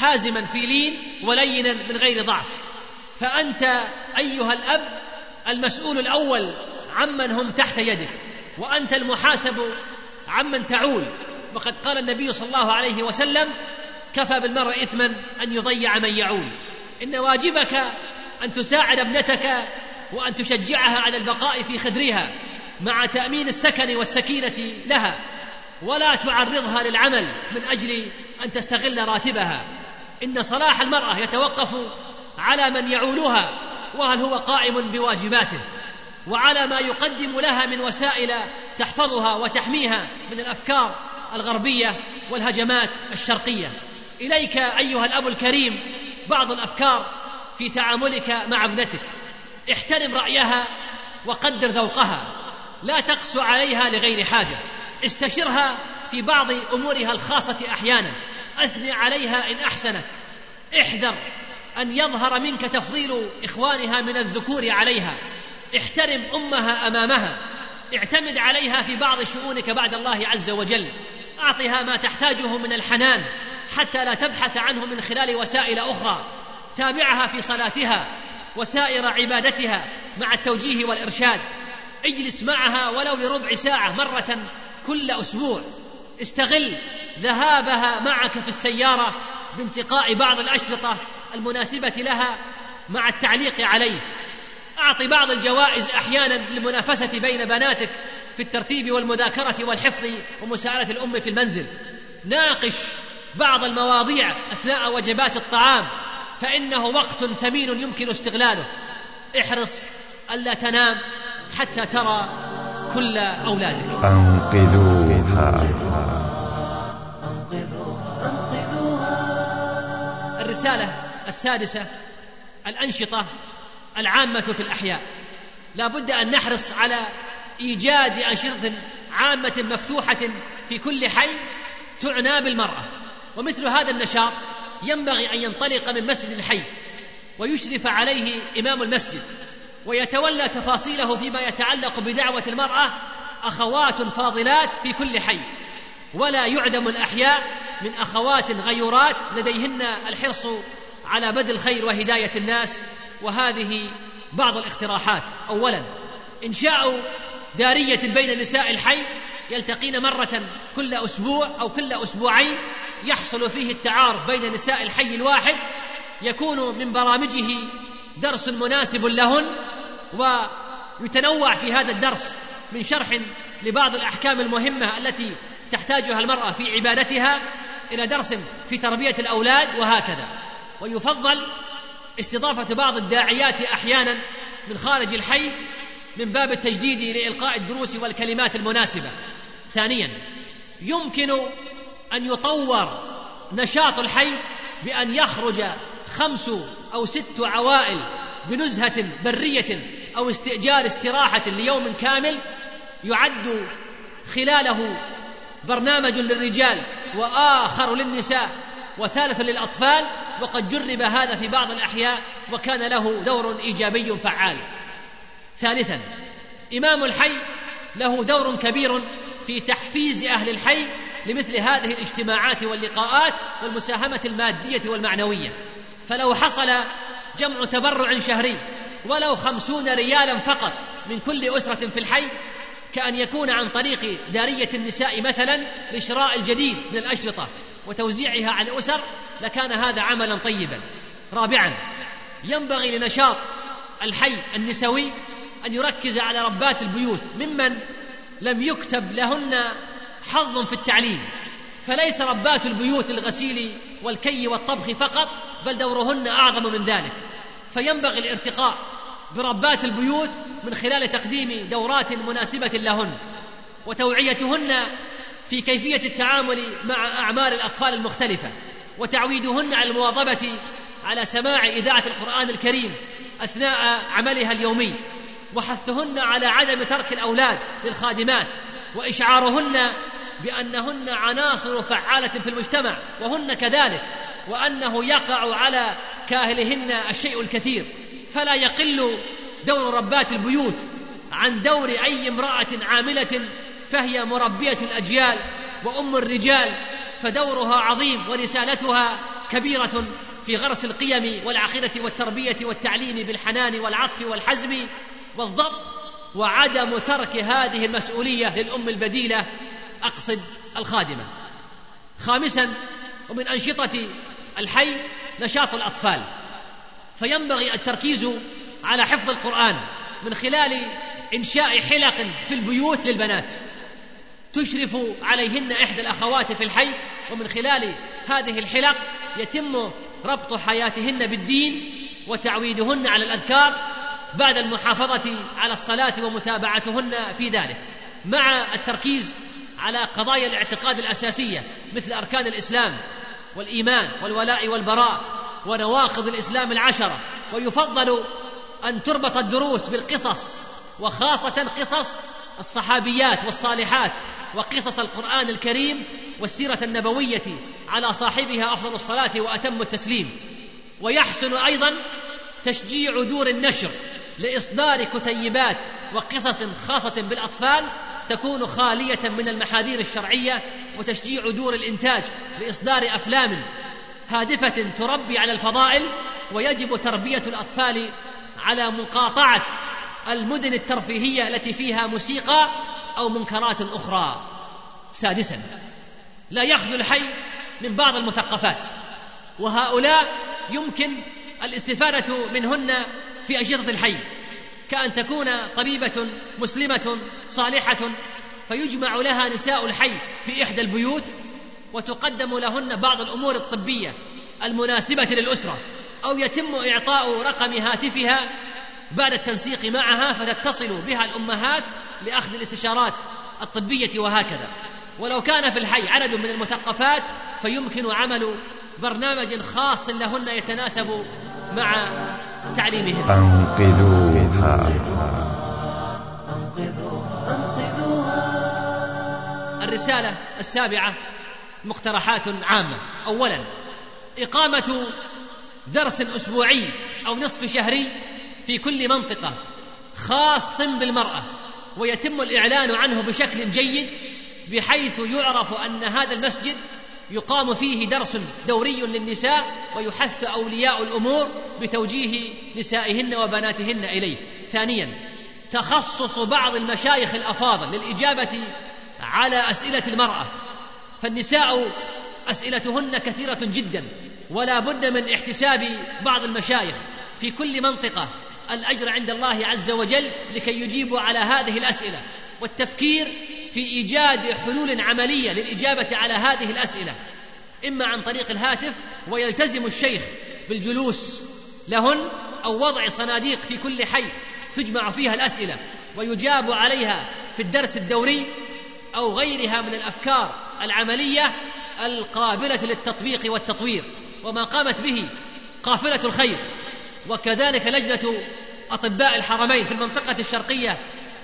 حازما في لين ولينا من غير ضعف. فأنت أيها الأب المسؤول الأول عمن هم تحت يدك وأنت المحاسب عمن تعول. وقد قال النبي صلى الله عليه وسلم كفى بالمرء اثما أن يضيع من يعول. إن واجبك أن تساعد ابنتك وأن تشجعها على البقاء في خدرها مع تأمين السكن والسكينة لها ولا تعرضها للعمل من أجل أن تستغل راتبها. إن صلاح المراه يتوقف على من يعولها وهل هو قائم بواجباته وعلى ما يقدم لها من وسائل تحفظها وتحميها من الأفكار الغربية والهجمات الشرقية. إليك أيها الأب الكريم بعض الأفكار في تعاملك مع ابنتك. احترم رأيها وقدر ذوقها. لا تقس عليها لغير حاجة. استشرها في بعض أمورها الخاصة أحيانا. أثني عليها إن أحسنت. احذر أن يظهر منك تفضيل إخوانها من الذكور عليها. احترم أمها أمامها. اعتمد عليها في بعض شؤونك بعد الله عز وجل. أعطها ما تحتاجه من الحنان حتى لا تبحث عنه من خلال وسائل أخرى. تابعها في صلاتها وسائر عبادتها مع التوجيه والإرشاد. اجلس معها ولو لربع ساعة مرة كل أسبوع. استغل ذهابها معك في السيارة بانتقاء بعض الأشرطة المناسبة لها مع التعليق عليه. أعط بعض الجوائز أحيانا للمنافسة بين بناتك في الترتيب والمذاكرة والحفظ ومساعدة الأم في المنزل. ناقش بعض المواضيع أثناء وجبات الطعام فإنه وقت ثمين يمكن استغلاله. احرص ألا تنام حتى ترى كل أولادك. أنقذوها. الرسالة السادسة الأنشطة العامة في الأحياء. لا بد أن نحرص على إيجاد انشطه عامه مفتوحه في كل حي تعنى بالمرأة. ومثل هذا النشاط ينبغي أن ينطلق من مسجد الحي ويشرف عليه إمام المسجد ويتولى تفاصيله فيما يتعلق بدعوة المرأة أخوات فاضلات في كل حي. ولا يعدم الأحياء من أخوات غيورات لديهن الحرص على بذل الخير وهداية الناس. وهذه بعض الاقتراحات. اولا إنشاء دارية بين نساء الحي يلتقين مرة كل أسبوع أو كل أسبوعين يحصل فيه التعارف بين نساء الحي الواحد يكون من برامجه درس مناسب لهن ويتنوع في هذا الدرس من شرح لبعض الأحكام المهمة التي تحتاجها المرأة في عبادتها إلى درس في تربية الأولاد وهكذا. ويفضل استضافة بعض الداعيات أحيانا من خارج الحي من باب التجديد لإلقاء الدروس والكلمات المناسبة. ثانيا يمكن أن يطور نشاط الحي بأن يخرج خمس أو ست عوائل بنزهة برية أو استئجار استراحة ليوم كامل يعد خلاله برنامج للرجال وآخر للنساء وثالث للأطفال وقد جرب هذا في بعض الأحياء وكان له دور إيجابي فعال. ثالثا إمام الحي له دور كبير في تحفيز أهل الحي لمثل هذه الاجتماعات واللقاءات والمساهمة المادية والمعنوية. فلو حصل جمع تبرع شهري ولو خمسون ريالا فقط من كل أسرة في الحي كأن يكون عن طريق دارية النساء مثلا لشراء الجديد من الأشرطة وتوزيعها على الأسر لكان هذا عملا طيبا. رابعا ينبغي لنشاط الحي النسوي أن يركز على ربات البيوت. ممن لم يكتب لهن حظ في التعليم. فليس ربات البيوت الغسيل والكي والطبخ فقط بل دورهن أعظم من ذلك. فينبغي الارتقاء بربات البيوت من خلال تقديم دورات مناسبة لهن وتوعيتهن في كيفية التعامل مع أعمار الأطفال المختلفة وتعويدهن على المواظبة على سماع إذاعة القرآن الكريم أثناء عملها اليومي. وحثهن على عدم ترك الأولاد للخادمات وإشعارهن بأنهن عناصر فعالة في المجتمع وهن كذلك وأنه يقع على كاهلهن الشيء الكثير. فلا يقل دور ربات البيوت عن دور أي امرأة عاملة فهي مربية الأجيال وأم الرجال فدورها عظيم ورسالتها كبيرة في غرس القيم والعقيده والتربية والتعليم بالحنان والعطف والحزم. والضبط وعدم ترك هذه المسؤولية للأم البديلة أقصد الخادمة. خامسا ومن أنشطة الحي نشاط الأطفال. فينبغي التركيز على حفظ القرآن من خلال إنشاء حلق في البيوت للبنات. تشرف عليهن إحدى الأخوات في الحي ومن خلال هذه الحلق يتم ربط حياتهن بالدين وتعويدهن على الأذكار بعد المحافظة على الصلاة ومتابعتهن في ذلك مع التركيز على قضايا الاعتقاد الأساسية مثل أركان الإسلام والإيمان والولاء والبراء ونواقض الإسلام العشرة ويفضل أن تربط الدروس بالقصص وخاصة قصص الصحابيات والصالحات وقصص القرآن الكريم والسيرة النبوية على صاحبها أفضل الصلاة وأتم التسليم. ويحسن أيضا تشجيع دور النشر لإصدار كتيبات وقصص خاصة بالأطفال تكون خالية من المحاذير الشرعية وتشجيع دور الإنتاج لإصدار أفلام هادفة تربي على الفضائل ويجب تربية الأطفال على مقاطعة المدن الترفيهية التي فيها موسيقى أو منكرات أخرى. سادسا لا يخلو الحي من بعض المثقفات وهؤلاء يمكن الاستفادة منهن في انشطه الحي. كأن تكون طبيبة مسلمة صالحة فيجمع لها نساء الحي في إحدى البيوت وتقدم لهن بعض الأمور الطبية المناسبة للأسرة أو يتم إعطاء رقم هاتفها بعد التنسيق معها فتتصل بها الأمهات لأخذ الاستشارات الطبية وهكذا. ولو كان في الحي عدد من المثقفات فيمكن عمل برنامج خاص لهن يتناسب مع تعليمهن أنقذوها. الرسالة السابعة مقترحات عامة. أولا إقامة درس أسبوعي أو نصف شهري في كل منطقة خاص بالمرأة ويتم الإعلان عنه بشكل جيد بحيث يعرف أن هذا المسجد يقام فيه درس دوري للنساء ويحث أولياء الأمور بتوجيه نسائهن وبناتهن إليه. ثانيا تخصص بعض المشايخ الأفاضل للإجابة على أسئلة المرأة. فالنساء أسئلتهن كثيرة جدا ولا بد من احتساب بعض المشايخ في كل منطقة. الأجر عند الله عز وجل لكي يجيبوا على هذه الأسئلة. والتفكير في إيجاد حلول عملية للإجابة على هذه الأسئلة. إما عن طريق الهاتف ويلتزم الشيخ بالجلوس لهن أو وضع صناديق في كل حي تجمع فيها الأسئلة ويجاب عليها في الدرس الدوري أو غيرها من الأفكار العملية القابلة للتطبيق والتطوير. وما قامت به قافلة الخير. وكذلك لجنة أطباء الحرمين في المنطقة الشرقية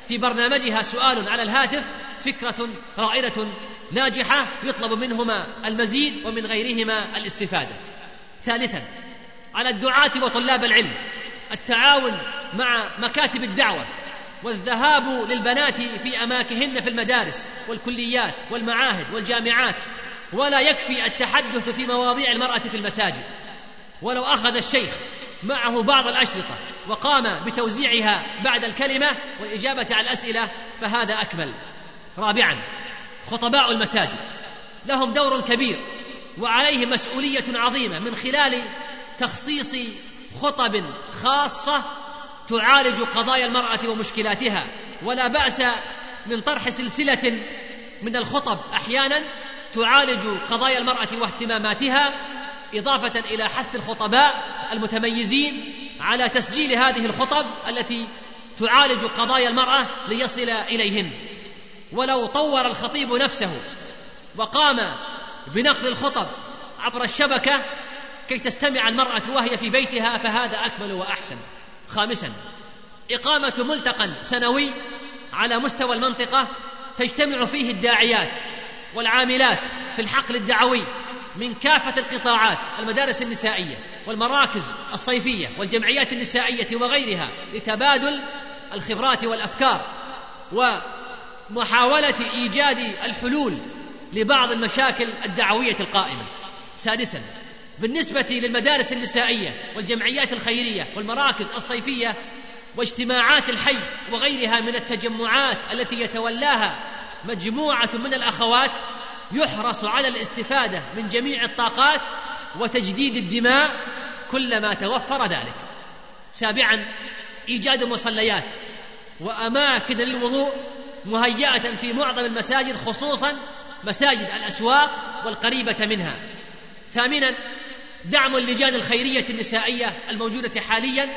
في برنامجها سؤال على الهاتف فكرة رائدة ناجحة يطلب منهما المزيد ومن غيرهما الاستفادة. ثالثا على الدعاة وطلاب العلم التعاون مع مكاتب الدعوة والذهاب للبنات في أماكنهن في المدارس والكليات والمعاهد والجامعات ولا يكفي التحدث في مواضيع المرأة في المساجد. ولو أخذ الشيخ معه بعض الأشرطة وقام بتوزيعها بعد الكلمة والاجابه على الأسئلة فهذا أكمل. رابعا خطباء المساجد. لهم دور كبير وعليه مسؤولية عظيمة من خلال تخصيص خطب خاصة تعالج قضايا المرأة ومشكلاتها. ولا بأس من طرح سلسلة من الخطب. أحيانا تعالج قضايا المرأة واهتماماتها إضافة إلى حث الخطباء المتميزين على تسجيل هذه الخطب التي تعالج قضايا المرأة ليصل إليهن. ولو طور الخطيب نفسه وقام بنقل الخطب عبر الشبكة كي تستمع المرأة وهي في بيتها فهذا أكمل وأحسن. خامسا إقامة ملتقى سنوي على مستوى المنطقة تجتمع فيه الداعيات والعاملات في الحقل الدعوي من كافة القطاعات المدارس النسائية والمراكز الصيفية والجمعيات النسائية وغيرها لتبادل الخبرات والأفكار ومحاولة إيجاد الحلول لبعض المشاكل الدعوية القائمة. سادسا بالنسبة للمدارس النسائية والجمعيات الخيرية والمراكز الصيفية واجتماعات الحي وغيرها من التجمعات التي يتولاها مجموعة من الأخوات يحرص على الاستفادة من جميع الطاقات وتجديد الدماء كلما توفر ذلك. سابعا إيجاد مصليات وأماكن للوضوء مهيئة في معظم المساجد خصوصا مساجد الأسواق والقريبة منها. ثامنا دعم اللجان الخيرية النسائية الموجودة حاليا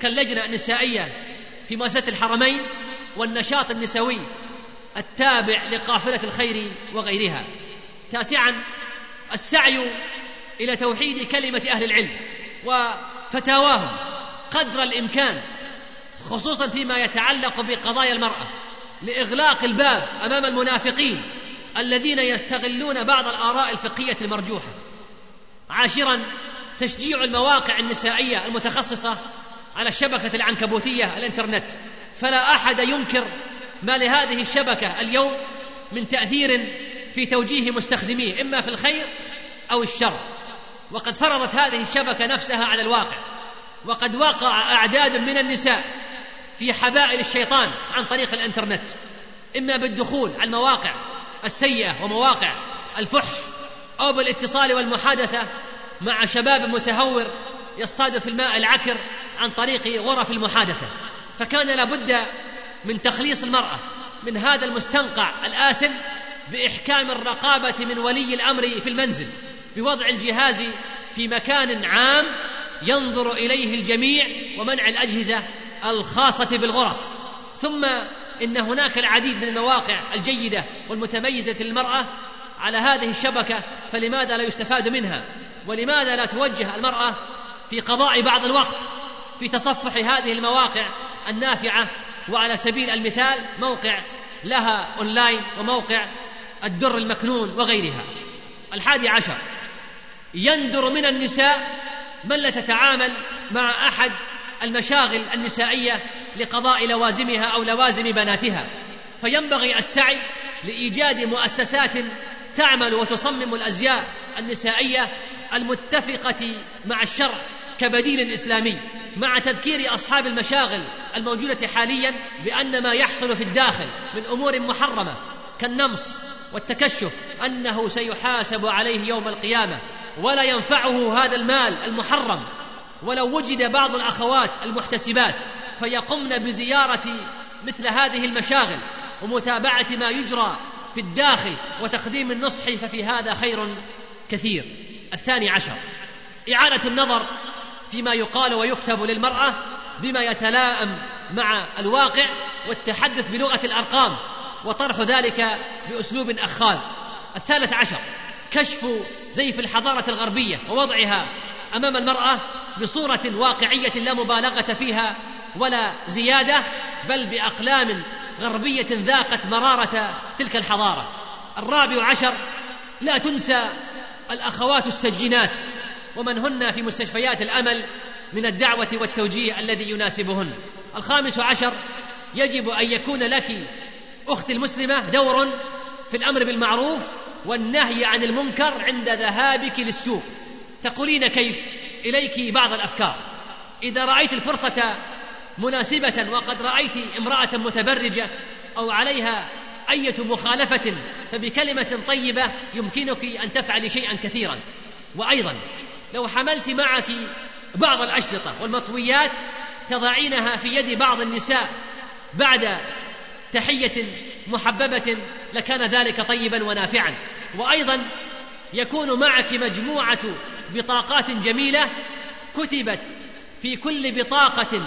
كاللجنة النسائية في مؤسسة الحرمين والنشاط النسوي التابع لقافلة الخير وغيرها. تاسعا السعي إلى توحيد كلمة أهل العلم وفتاواهم قدر الإمكان خصوصا فيما يتعلق بقضايا المرأة. لإغلاق الباب أمام المنافقين الذين يستغلون بعض الآراء الفقهية المرجوحة. عاشرا تشجيع المواقع النسائية المتخصصة على الشبكة العنكبوتية الإنترنت. فلا أحد ينكر ما لهذه الشبكة اليوم من تأثير في توجيه مستخدميه إما في الخير أو الشر. وقد فرضت هذه الشبكة نفسها على الواقع وقد وقع أعداد من النساء في حبائل الشيطان عن طريق الإنترنت. إما بالدخول على المواقع السيئة ومواقع الفحش أو بالاتصال والمحادثة مع شباب متهور يصطاد في الماء العكر عن طريق غرف المحادثة. فكان لابد من تخليص المرأة من هذا المستنقع الآسن بإحكام الرقابة من ولي الأمر في المنزل بوضع الجهاز في مكان عام ينظر إليه الجميع ومنع الأجهزة الخاصة بالغرف. ثم إن هناك العديد من المواقع الجيدة والمتميزة للمرأة على هذه الشبكة فلماذا لا يستفاد منها؟ ولماذا لا توجه المرأة في قضاء بعض الوقت في تصفح هذه المواقع النافعة؟ وعلى سبيل المثال موقع لها أونلاين وموقع الدر المكنون وغيرها. الحادي عشر يندر من النساء من لا تتعامل مع أحد المشاغل النسائية لقضاء لوازمها أو لوازم بناتها. فينبغي السعي لإيجاد مؤسسات تعمل وتصمم الأزياء النسائية المتفقة مع الشرع كبديل إسلامي مع تذكير أصحاب المشاغل الموجودة حاليا بأن ما يحصل في الداخل من أمور محرمة كالنمص والتكشف أنه سيحاسب عليه يوم القيامة ولا ينفعه هذا المال المحرم. ولو وجد بعض الأخوات المحتسبات فيقمن بزيارة مثل هذه المشاغل ومتابعة ما يجرى في الداخل وتقديم النصح ففي هذا خير كثير. الثاني عشر اعاده النظر فيما يقال ويكتب للمرأة بما يتلائم مع الواقع والتحدث بلغة الأرقام وطرح ذلك بأسلوب اخال الثالث عشر كشف زيف الحضارة الغربية ووضعها أمام المرأة بصورة واقعية لا مبالغة فيها ولا زيادة بل بأقلام غربية ذاقت مرارة تلك الحضارة. الرابع عشر لا تنسى الأخوات السجينات ومن هن في مستشفيات الأمل من الدعوة والتوجيه الذي يناسبهن. الخامس عشر يجب أن يكون لك أختي المسلمة دور في الأمر بالمعروف والنهي عن المنكر عند ذهابك للسوق. تقولين كيف؟ إليك بعض الأفكار. إذا رأيت الفرصة مناسبة وقد رأيت امرأة متبرجة أو عليها أية مخالفة فبكلمة طيبة يمكنك أن تفعلي شيئا كثيرا. وأيضا لو حملت معك بعض الأشرطة والمطويات تضعينها في يد بعض النساء بعد تحية محببة لكان ذلك طيبا ونافعا. وأيضا يكون معك مجموعة بطاقات جميلة كتبت في كل بطاقة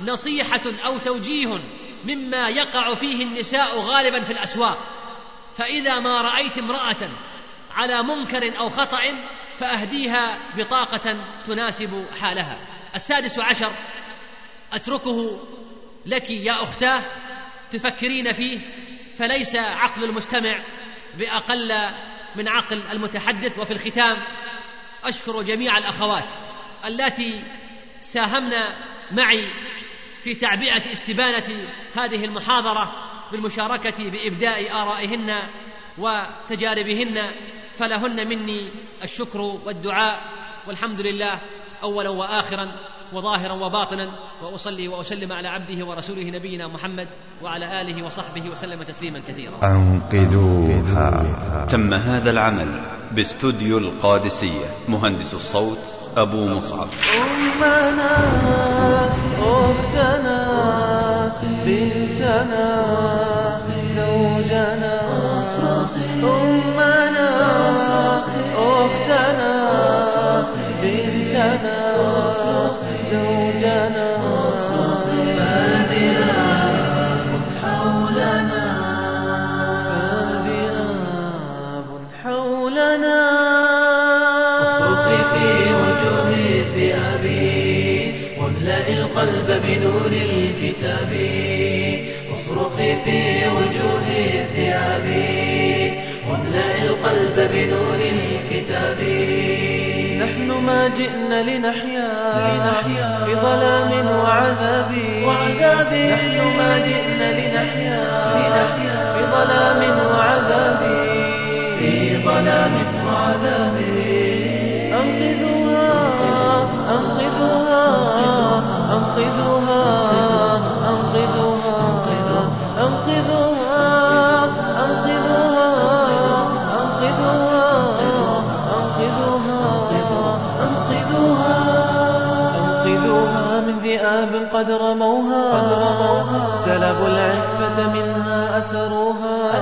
نصيحة أو توجيه مما يقع فيه النساء غالبا في الأسواق. فإذا ما رأيت امرأة على منكر أو خطأ فأهديها بطاقة تناسب حالها. السادس عشر أتركه لك يا أختاه تفكرين فيه فليس عقل المستمع بأقل من عقل المتحدث وفي الختام. أشكر جميع الأخوات اللاتي ساهمنا معي في تعبئة استبانة هذه المحاضرة بالمشاركة بإبداء آرائهن وتجاربهن فلهن مني الشكر والدعاء والحمد لله أولا وآخرا وظاهرا وباطنا وأصلي وأسلم على عبده ورسوله نبينا محمد وعلى آله وصحبه وسلم تسليما كثيرا. أنقذوها تم هذا العمل باستوديو القادسية مهندس الصوت أبو مصعب. أمنا أختنا بنتنا زوجنا. أمنا أختنا بنتنا زوجنا. فذئاب حولنا. وجوه الذئاب واملأ القلب بنور الكتاب. اصرخي في وجوه الذئاب واملأ القلب بنور الكتاب. نحن ما جئنا لنحيا لنحيا في ظلام وعذاب. وعذاب. نحن ما جئنا لنحيا لنحيا في ظلام وعذاب. في ظلام وعذاب. من ذئاب قد رموها سلبوا العفة منها أسروها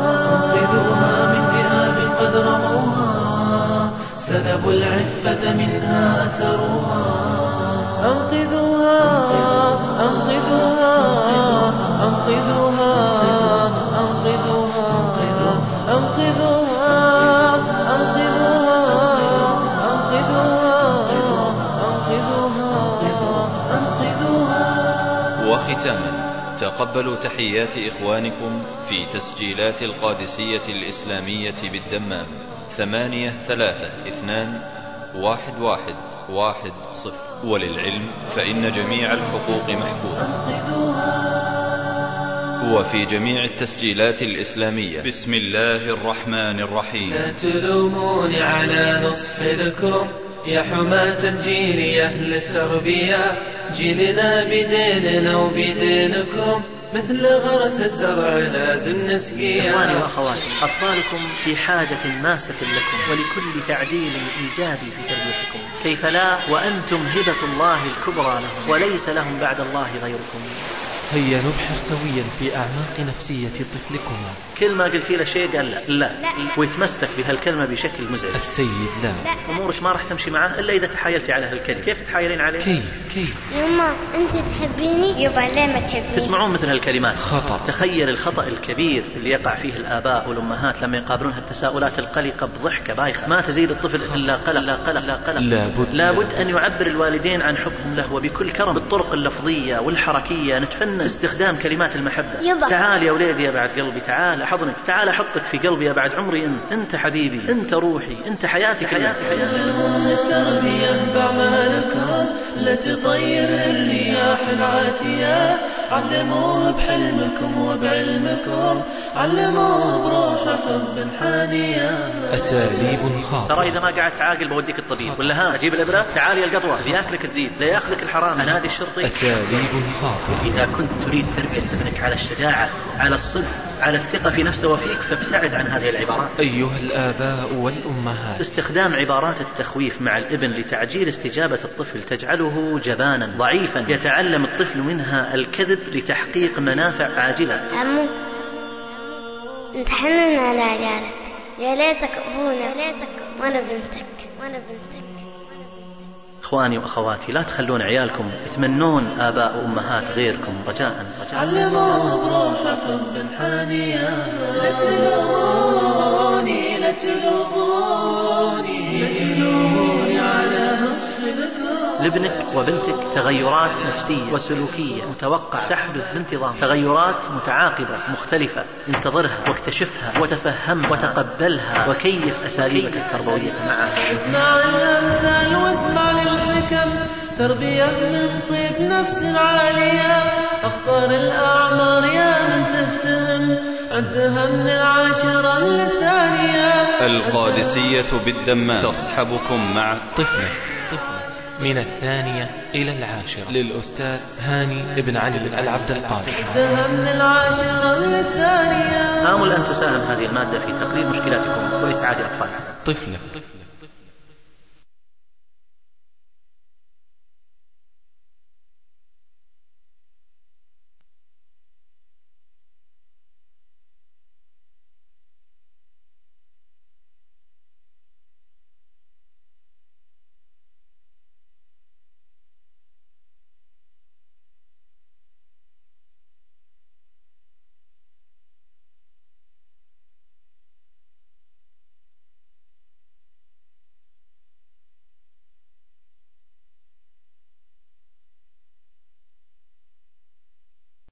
أنقذوها من ذئاب قد رموها سلبوا العفة منها أسرها أنقذوها أنقذوها أنقذوها أنقذوها أنقذوها. وختاما تقبلوا تحيات إخوانكم في تسجيلات القادسية الإسلامية بالدمام. ثمانية ثلاثة اثنان واحد واحد واحد صفر. وللعلم فإن جميع الحقوق محفوظة. وفي جميع التسجيلات الإسلامية. بسم الله الرحمن الرحيم. لا تلوموني على نصح لكم يا حماة الجيل يا أهل التربية. جيلنا بديننا وبدينكم. مثل غرس الزرع لازم نسقيه إخواني وأخواتي أطفالكم في حاجة ماسة لكم ولكل تعديل إيجابي في تربيتكم. كيف لا؟ وأنتم هبة الله الكبرى لهم وليس لهم بعد الله غيركم. هيا نبحر سويا في أعماق نفسية طفلكما. كل ما قلت له شيء قال لا لا. ويتمسك بهالكلمة بشكل مزعج. السيد لا. أمورك ما راح تمشي معاه إلا إذا تحايلتي على هالكلمة. كيف تتحايلين عليه؟ كيف؟ كيف؟ يما أنت تحبيني؟ يبا ليه ما تحبيني؟ تسمعون مثل هالكلمات. خطأ. تخيل الخطأ الكبير اللي يقع فيه الآباء والأمهات لما يقابلون هالتساؤلات القلقة بضحكة بايخة. ما تزيد الطفل إلا قلق لا قلق لا قلق. لابد لابد أن يعبر الوالدين عن حبهم له وبكل كرم. بالطرق اللفظية والحركية نتفنن استخدام كلمات المحبة. يبا. تعال يا وليدي يا بعد قلبي تعال أحضنك تعال أحطك في قلبي يا بعد عمري أنت أنت حبيبي أنت روحي أنت حياتي حياتي حياتي التربية بأعمالكم لا تطير الرياح العاتية. علموه بحلمكم وبعلمكم علموه بروح حب حانية. أساليب ترى خاطئة إذا ما قعدت عاقل بوديك الطبيب. ولا ها أجيب الإبرة. تعال يا القطوة. بياكلك الذيب لا ياخذك الحرام. انادي الشرطي أساليب خاطئة. اذا كنت كنت تريد تربية ابنك على الشجاعة على الصدق على الثقة في نفسه وفيك فابتعد عن هذه العبارات. أيها الآباء والأمهات. استخدام عبارات التخويف مع الابن لتعجيل استجابة الطفل تجعله جبانا ضعيفا. يتعلم الطفل منها الكذب لتحقيق منافع عاجلة. عمو انت حنن على عيالك يا ليتك أبونا يا ليتك وأنا بنتك. وأنا بنتك. إخواني وأخواتي لا تخلون عيالكم يتمنون آباء وأمهات غيركم. رجاء رجاء. علموه بروح حب تلوموني لا تلوموني لا تلوموني لابنك وبنتك تغيرات نفسية وسلوكية متوقعة تحدث بانتظام تغيرات متعاقبة مختلفة انتظرها واكتشفها وتفهمها وتقبلها وكيف أساليبك التربوية معها اسمع الأمثال واسمع للحكم تربية من طيب نفس عالية. اختار الأعمار يا من تهتم عدها من العاشرة للثانية. القادسية بالدمام. تصحبكم مع طفلة. طفلة. من الثانية إلى العاشرة. للأستاذ هاني بن علي بن العبد القادر. من العاشرة للثانية. آمل أن تساهم هذه المادة في تقليل مشكلاتكم وإسعاد أطفالكم. طفلة.